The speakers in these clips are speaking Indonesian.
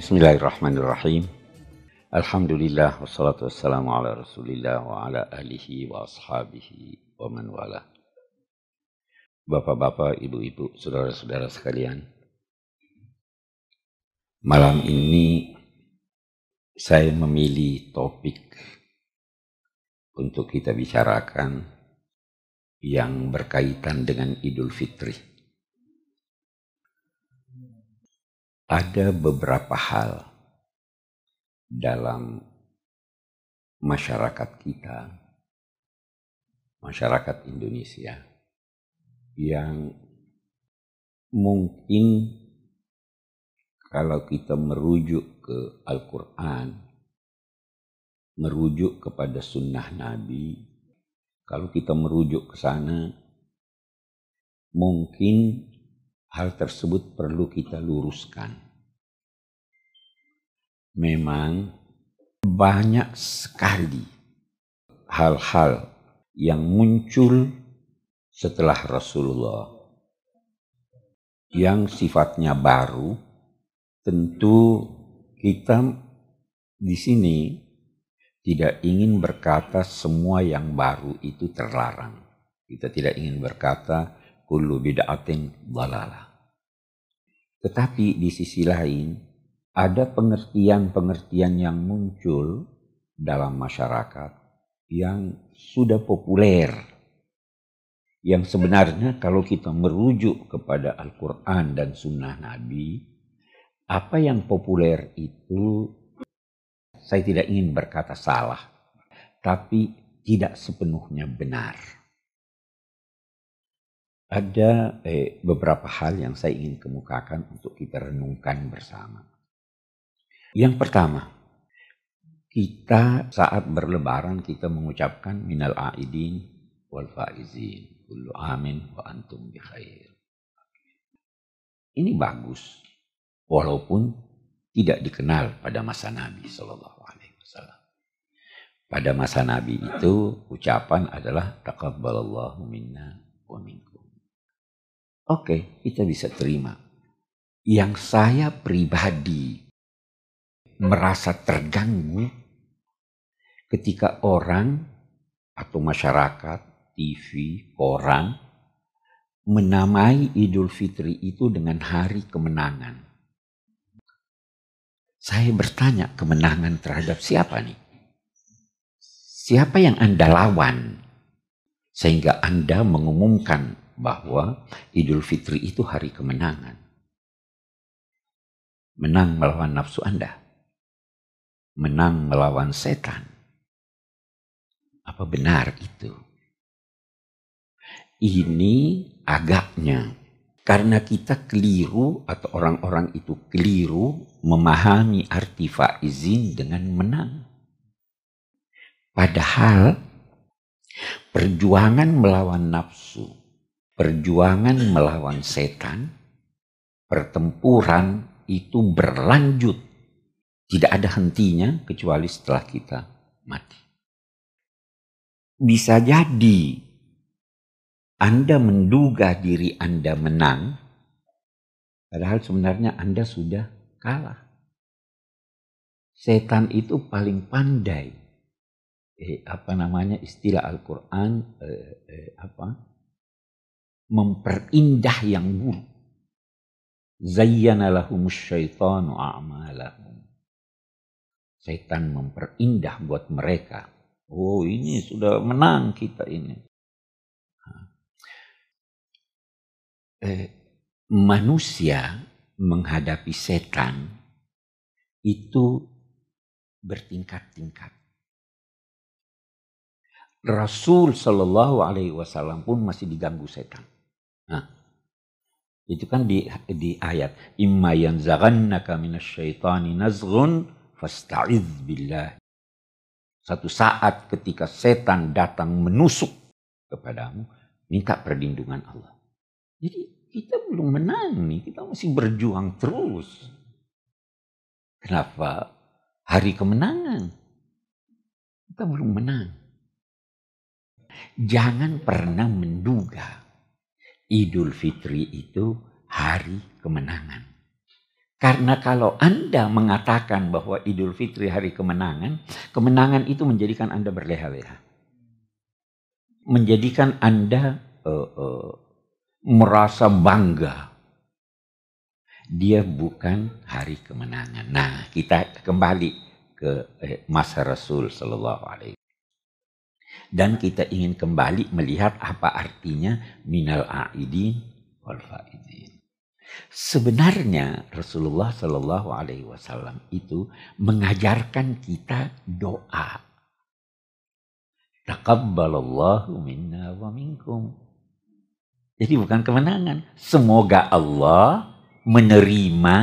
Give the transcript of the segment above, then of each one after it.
Bismillahirrahmanirrahim. Alhamdulillah wassalatu wassalamu ala Rasulillah wa ala alihi wa ashabihi wa man wala. Bapak-bapak, ibu-ibu, saudara-saudara sekalian. Malam ini saya memilih topik untuk kita bicarakan yang berkaitan dengan Idul Fitri. Ada beberapa hal dalam masyarakat kita, masyarakat Indonesia, yang mungkin kalau kita merujuk ke Al-Quran, merujuk kepada sunnah Nabi, kalau kita merujuk ke sana, mungkin hal tersebut perlu kita luruskan memang banyak sekali hal-hal yang muncul setelah Rasulullah yang sifatnya baru tentu kita di sini tidak ingin berkata semua yang baru itu terlarang. Kita tidak ingin berkata kullu bid'atin dalalah. Tetapi di sisi lain ada pengertian-pengertian yang muncul dalam masyarakat yang sudah populer. Yang sebenarnya kalau kita merujuk kepada Al-Quran dan Sunnah Nabi, apa yang populer itu saya tidak ingin berkata salah, tapi tidak sepenuhnya benar. Ada eh, beberapa hal yang saya ingin kemukakan untuk kita renungkan bersama. Yang pertama, kita saat berlebaran kita mengucapkan minal aidin wal faizin. Kullu amin wa antum bi khair. Ini bagus. Walaupun tidak dikenal pada masa Nabi Wasallam. Pada masa Nabi itu ucapan adalah takabbalallahu minna wa minkum. Oke, kita bisa terima. Yang saya pribadi merasa terganggu ketika orang atau masyarakat, TV, koran menamai Idul Fitri itu dengan hari kemenangan. Saya bertanya kemenangan terhadap siapa nih? Siapa yang Anda lawan? Sehingga Anda mengumumkan bahwa Idul Fitri itu hari kemenangan. Menang melawan nafsu Anda menang melawan setan. Apa benar itu? Ini agaknya karena kita keliru atau orang-orang itu keliru memahami arti faizin dengan menang. Padahal perjuangan melawan nafsu, perjuangan melawan setan, pertempuran itu berlanjut tidak ada hentinya kecuali setelah kita mati. Bisa jadi Anda menduga diri Anda menang, padahal sebenarnya Anda sudah kalah. Setan itu paling pandai. Eh, apa namanya istilah Al-Quran eh, eh, apa memperindah yang buruk. Zayyana lahumus syaitanu a'malahum Setan memperindah buat mereka. Oh ini sudah menang kita ini. Eh, manusia menghadapi setan itu bertingkat-tingkat. Rasul Shallallahu Alaihi Wasallam pun masih diganggu setan. Nah, itu kan di di ayat imma yanzaghannaka minasyaitani nazghun Fasta'iz billah. Satu saat ketika setan datang menusuk kepadamu, minta perlindungan Allah. Jadi kita belum menang nih, kita masih berjuang terus. Kenapa? Hari kemenangan. Kita belum menang. Jangan pernah menduga Idul Fitri itu hari kemenangan. Karena kalau Anda mengatakan bahwa Idul Fitri hari kemenangan, kemenangan itu menjadikan Anda berleha-leha. Menjadikan Anda uh, uh, merasa bangga. Dia bukan hari kemenangan. Nah, kita kembali ke eh, masa Rasul Sallallahu Alaihi dan kita ingin kembali melihat apa artinya minal aidin wal faidin. Sebenarnya Rasulullah Shallallahu Alaihi Wasallam itu mengajarkan kita doa. Takabbalallahu minna wa minkum. Jadi bukan kemenangan. Semoga Allah menerima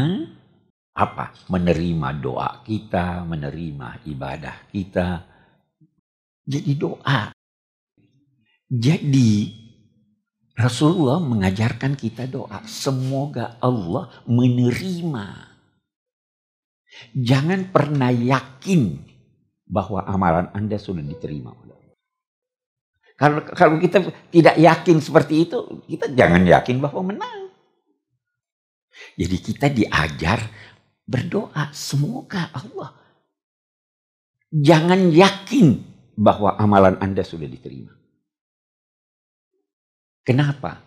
apa? Menerima doa kita, menerima ibadah kita. Jadi doa. Jadi Rasulullah mengajarkan kita doa. Semoga Allah menerima. Jangan pernah yakin bahwa amalan Anda sudah diterima Kalau, kalau kita tidak yakin seperti itu, kita jangan yakin bahwa menang. Jadi kita diajar berdoa. Semoga Allah. Jangan yakin bahwa amalan Anda sudah diterima. Kenapa?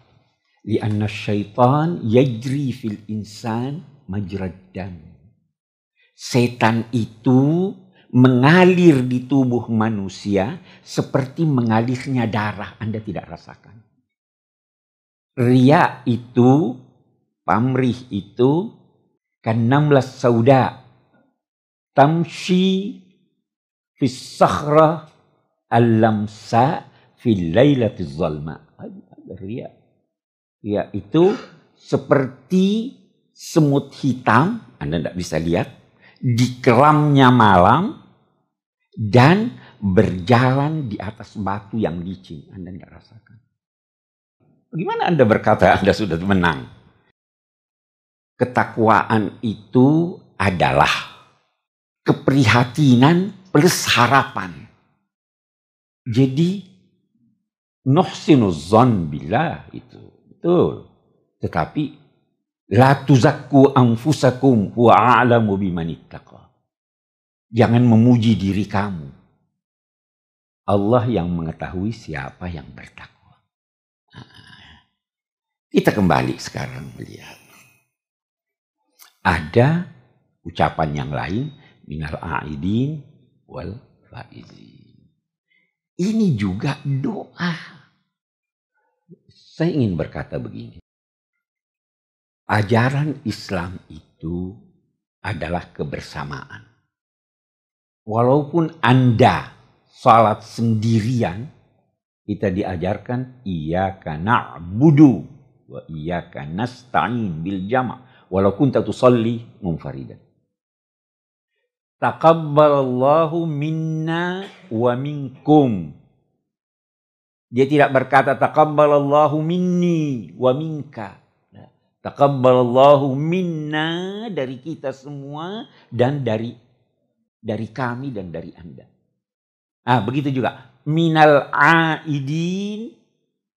Lianna syaitan yajri fil insan majrad dam. Setan itu mengalir di tubuh manusia seperti mengalirnya darah. Anda tidak rasakan. Ria itu, pamrih itu, kan 16 sauda. Tamshi fis sakhra al-lamsa fil lailatiz zalma ria. Ria itu seperti semut hitam, Anda tidak bisa lihat, di keramnya malam dan berjalan di atas batu yang licin. Anda tidak rasakan. Bagaimana Anda berkata Anda sudah menang? Ketakwaan itu adalah keprihatinan plus harapan. Jadi nuhsinu zon billah itu. Betul. Tetapi la tuzakku anfusakum huwa a'lamu bimanittaqa. Jangan memuji diri kamu. Allah yang mengetahui siapa yang bertakwa. Nah, kita kembali sekarang melihat. Ada ucapan yang lain minal a'idin wal faizin. Ini juga doa. Saya ingin berkata begini. Ajaran Islam itu adalah kebersamaan. Walaupun Anda salat sendirian, kita diajarkan karena budu wa karena nasta'in bil jama' walaupun tusalli munfaridan. Taqabbalallahu minna wa minkum. Dia tidak berkata taqabbalallahu minni wa minka. Taqabbalallahu minna dari kita semua dan dari dari kami dan dari Anda. Ah, begitu juga minal aidin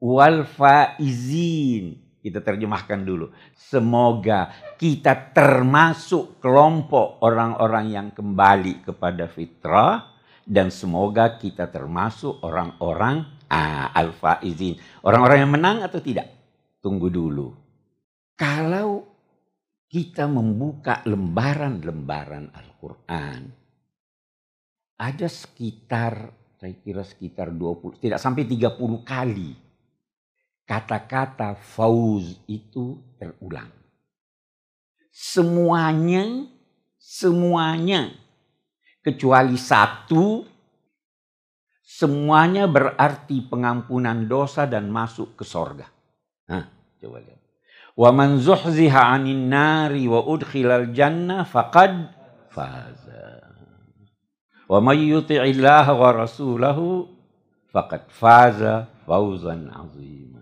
wal faizin. Kita terjemahkan dulu. Semoga kita termasuk kelompok orang-orang yang kembali kepada fitrah. Dan semoga kita termasuk orang-orang ah, al-faizin. Orang-orang yang menang atau tidak? Tunggu dulu. Kalau kita membuka lembaran-lembaran Al-Quran. Ada sekitar, saya kira sekitar 20, tidak sampai 30 kali kata-kata fauz itu terulang. Semuanya, semuanya, kecuali satu, semuanya berarti pengampunan dosa dan masuk ke sorga. Nah, coba lihat. Wa man zuhziha 'anil nari wa udkhilal jannah faqad faza. Wa may yuti'illah wa rasulahu faqad faza fawzan 'azima.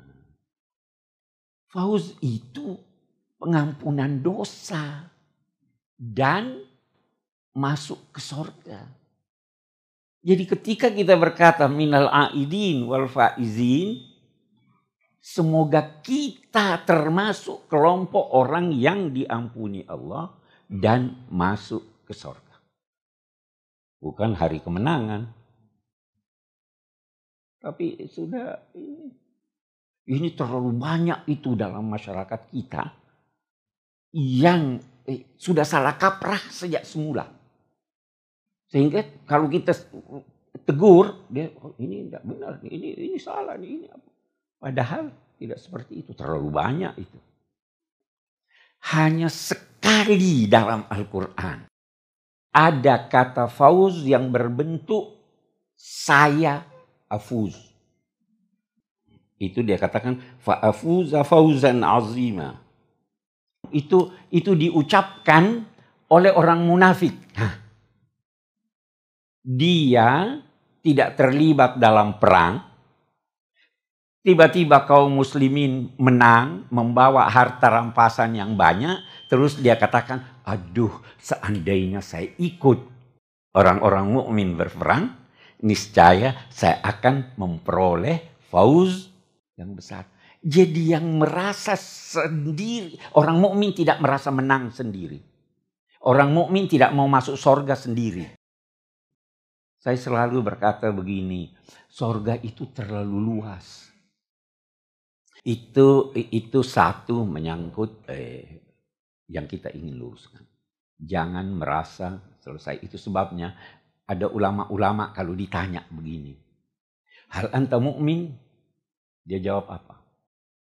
Fauz itu pengampunan dosa dan masuk ke sorga. Jadi ketika kita berkata minal aidin wal faizin, semoga kita termasuk kelompok orang yang diampuni Allah dan masuk ke sorga. Bukan hari kemenangan. Tapi sudah ini, ini terlalu banyak itu dalam masyarakat kita yang eh, sudah salah kaprah sejak semula. Sehingga kalau kita tegur, dia oh, ini tidak benar, ini ini salah, ini apa. Padahal tidak seperti itu, terlalu banyak itu. Hanya sekali dalam Al-Quran ada kata fauz yang berbentuk saya afuz. Itu dia katakan fa'afuza fauzan azima. Itu itu diucapkan oleh orang munafik. Dia tidak terlibat dalam perang, Tiba-tiba kaum muslimin menang, membawa harta rampasan yang banyak, terus dia katakan, "Aduh, seandainya saya ikut orang-orang mukmin berperang, niscaya saya akan memperoleh fauz yang besar." Jadi yang merasa sendiri, orang mukmin tidak merasa menang sendiri. Orang mukmin tidak mau masuk sorga sendiri. Saya selalu berkata begini, sorga itu terlalu luas itu itu satu menyangkut eh, yang kita ingin luruskan. Jangan merasa selesai. Itu sebabnya ada ulama-ulama kalau ditanya begini. Hal anta mukmin? Dia jawab apa?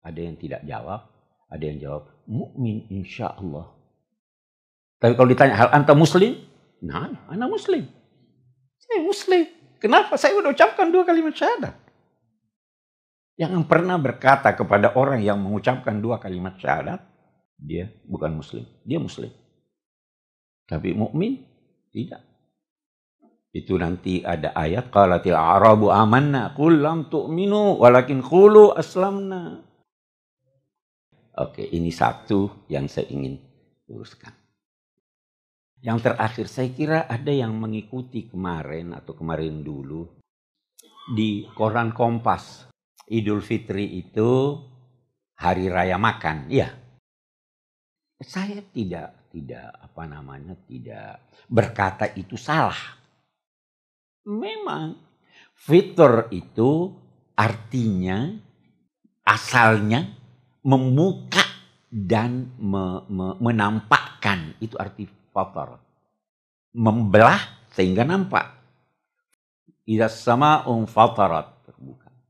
Ada yang tidak jawab, ada yang jawab mukmin insya Allah. Tapi kalau ditanya hal anta muslim? Nah, anak muslim. Saya muslim. Kenapa? Saya udah ucapkan dua kalimat syahadat. Jangan pernah berkata kepada orang yang mengucapkan dua kalimat syahadat, dia bukan muslim, dia muslim. Tapi mukmin tidak. Itu nanti ada ayat qalatil a'rabu amanna qul lam tu'minu walakin qulu aslamna. Oke, ini satu yang saya ingin luruskan. Yang terakhir, saya kira ada yang mengikuti kemarin atau kemarin dulu di koran Kompas Idul Fitri itu hari raya makan, iya. Saya tidak tidak apa namanya tidak berkata itu salah. Memang fitur itu artinya asalnya membuka dan me, me, menampakkan itu arti fatar. Membelah sehingga nampak. Ida sama um fatarat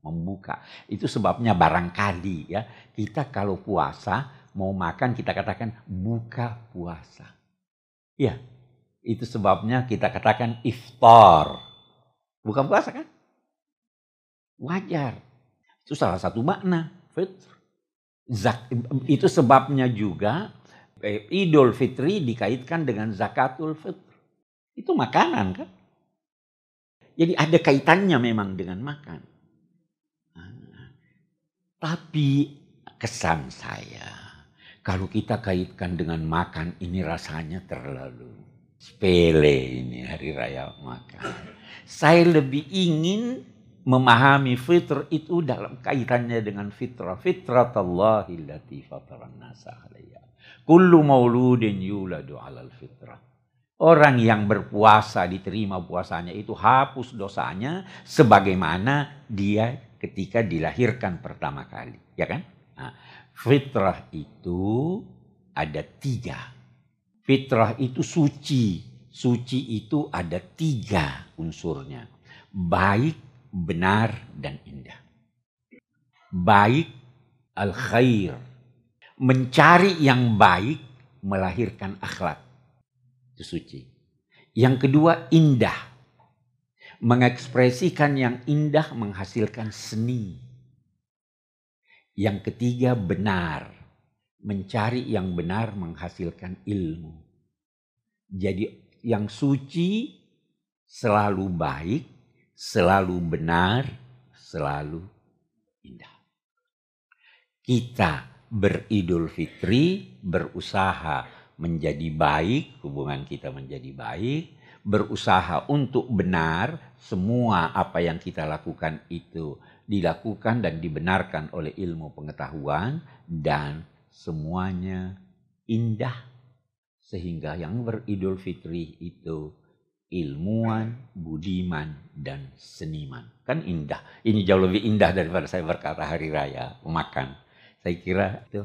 membuka. Itu sebabnya barangkali ya kita kalau puasa mau makan kita katakan buka puasa. Ya, itu sebabnya kita katakan iftar. Bukan puasa kan? Wajar. Itu salah satu makna fitr. Zak, itu sebabnya juga eh, Idul Fitri dikaitkan dengan zakatul fitr. Itu makanan kan? Jadi ada kaitannya memang dengan makan. Tapi kesan saya, kalau kita kaitkan dengan makan ini rasanya terlalu sepele ini hari raya makan. Saya lebih ingin memahami fitr itu dalam kaitannya dengan fitrah. Fitrat Allah illati fataran nasa. Kullu mauludin yuladu alal fitrah. Orang yang berpuasa diterima puasanya itu hapus dosanya sebagaimana dia ketika dilahirkan pertama kali, ya kan? Nah, fitrah itu ada tiga. Fitrah itu suci. Suci itu ada tiga unsurnya. Baik, benar, dan indah. Baik, al-khair. Mencari yang baik melahirkan akhlak. Itu suci. Yang kedua, indah Mengekspresikan yang indah menghasilkan seni. Yang ketiga benar. Mencari yang benar menghasilkan ilmu. Jadi yang suci selalu baik, selalu benar, selalu indah. Kita beridul fitri, berusaha menjadi baik, hubungan kita menjadi baik, berusaha untuk benar, semua apa yang kita lakukan itu dilakukan dan dibenarkan oleh ilmu pengetahuan dan semuanya indah, Sehingga yang beridul fitri itu ilmuwan, budiman, dan seniman. Kan indah. Ini jauh lebih indah daripada saya berkata hari raya, makan. Saya kira itu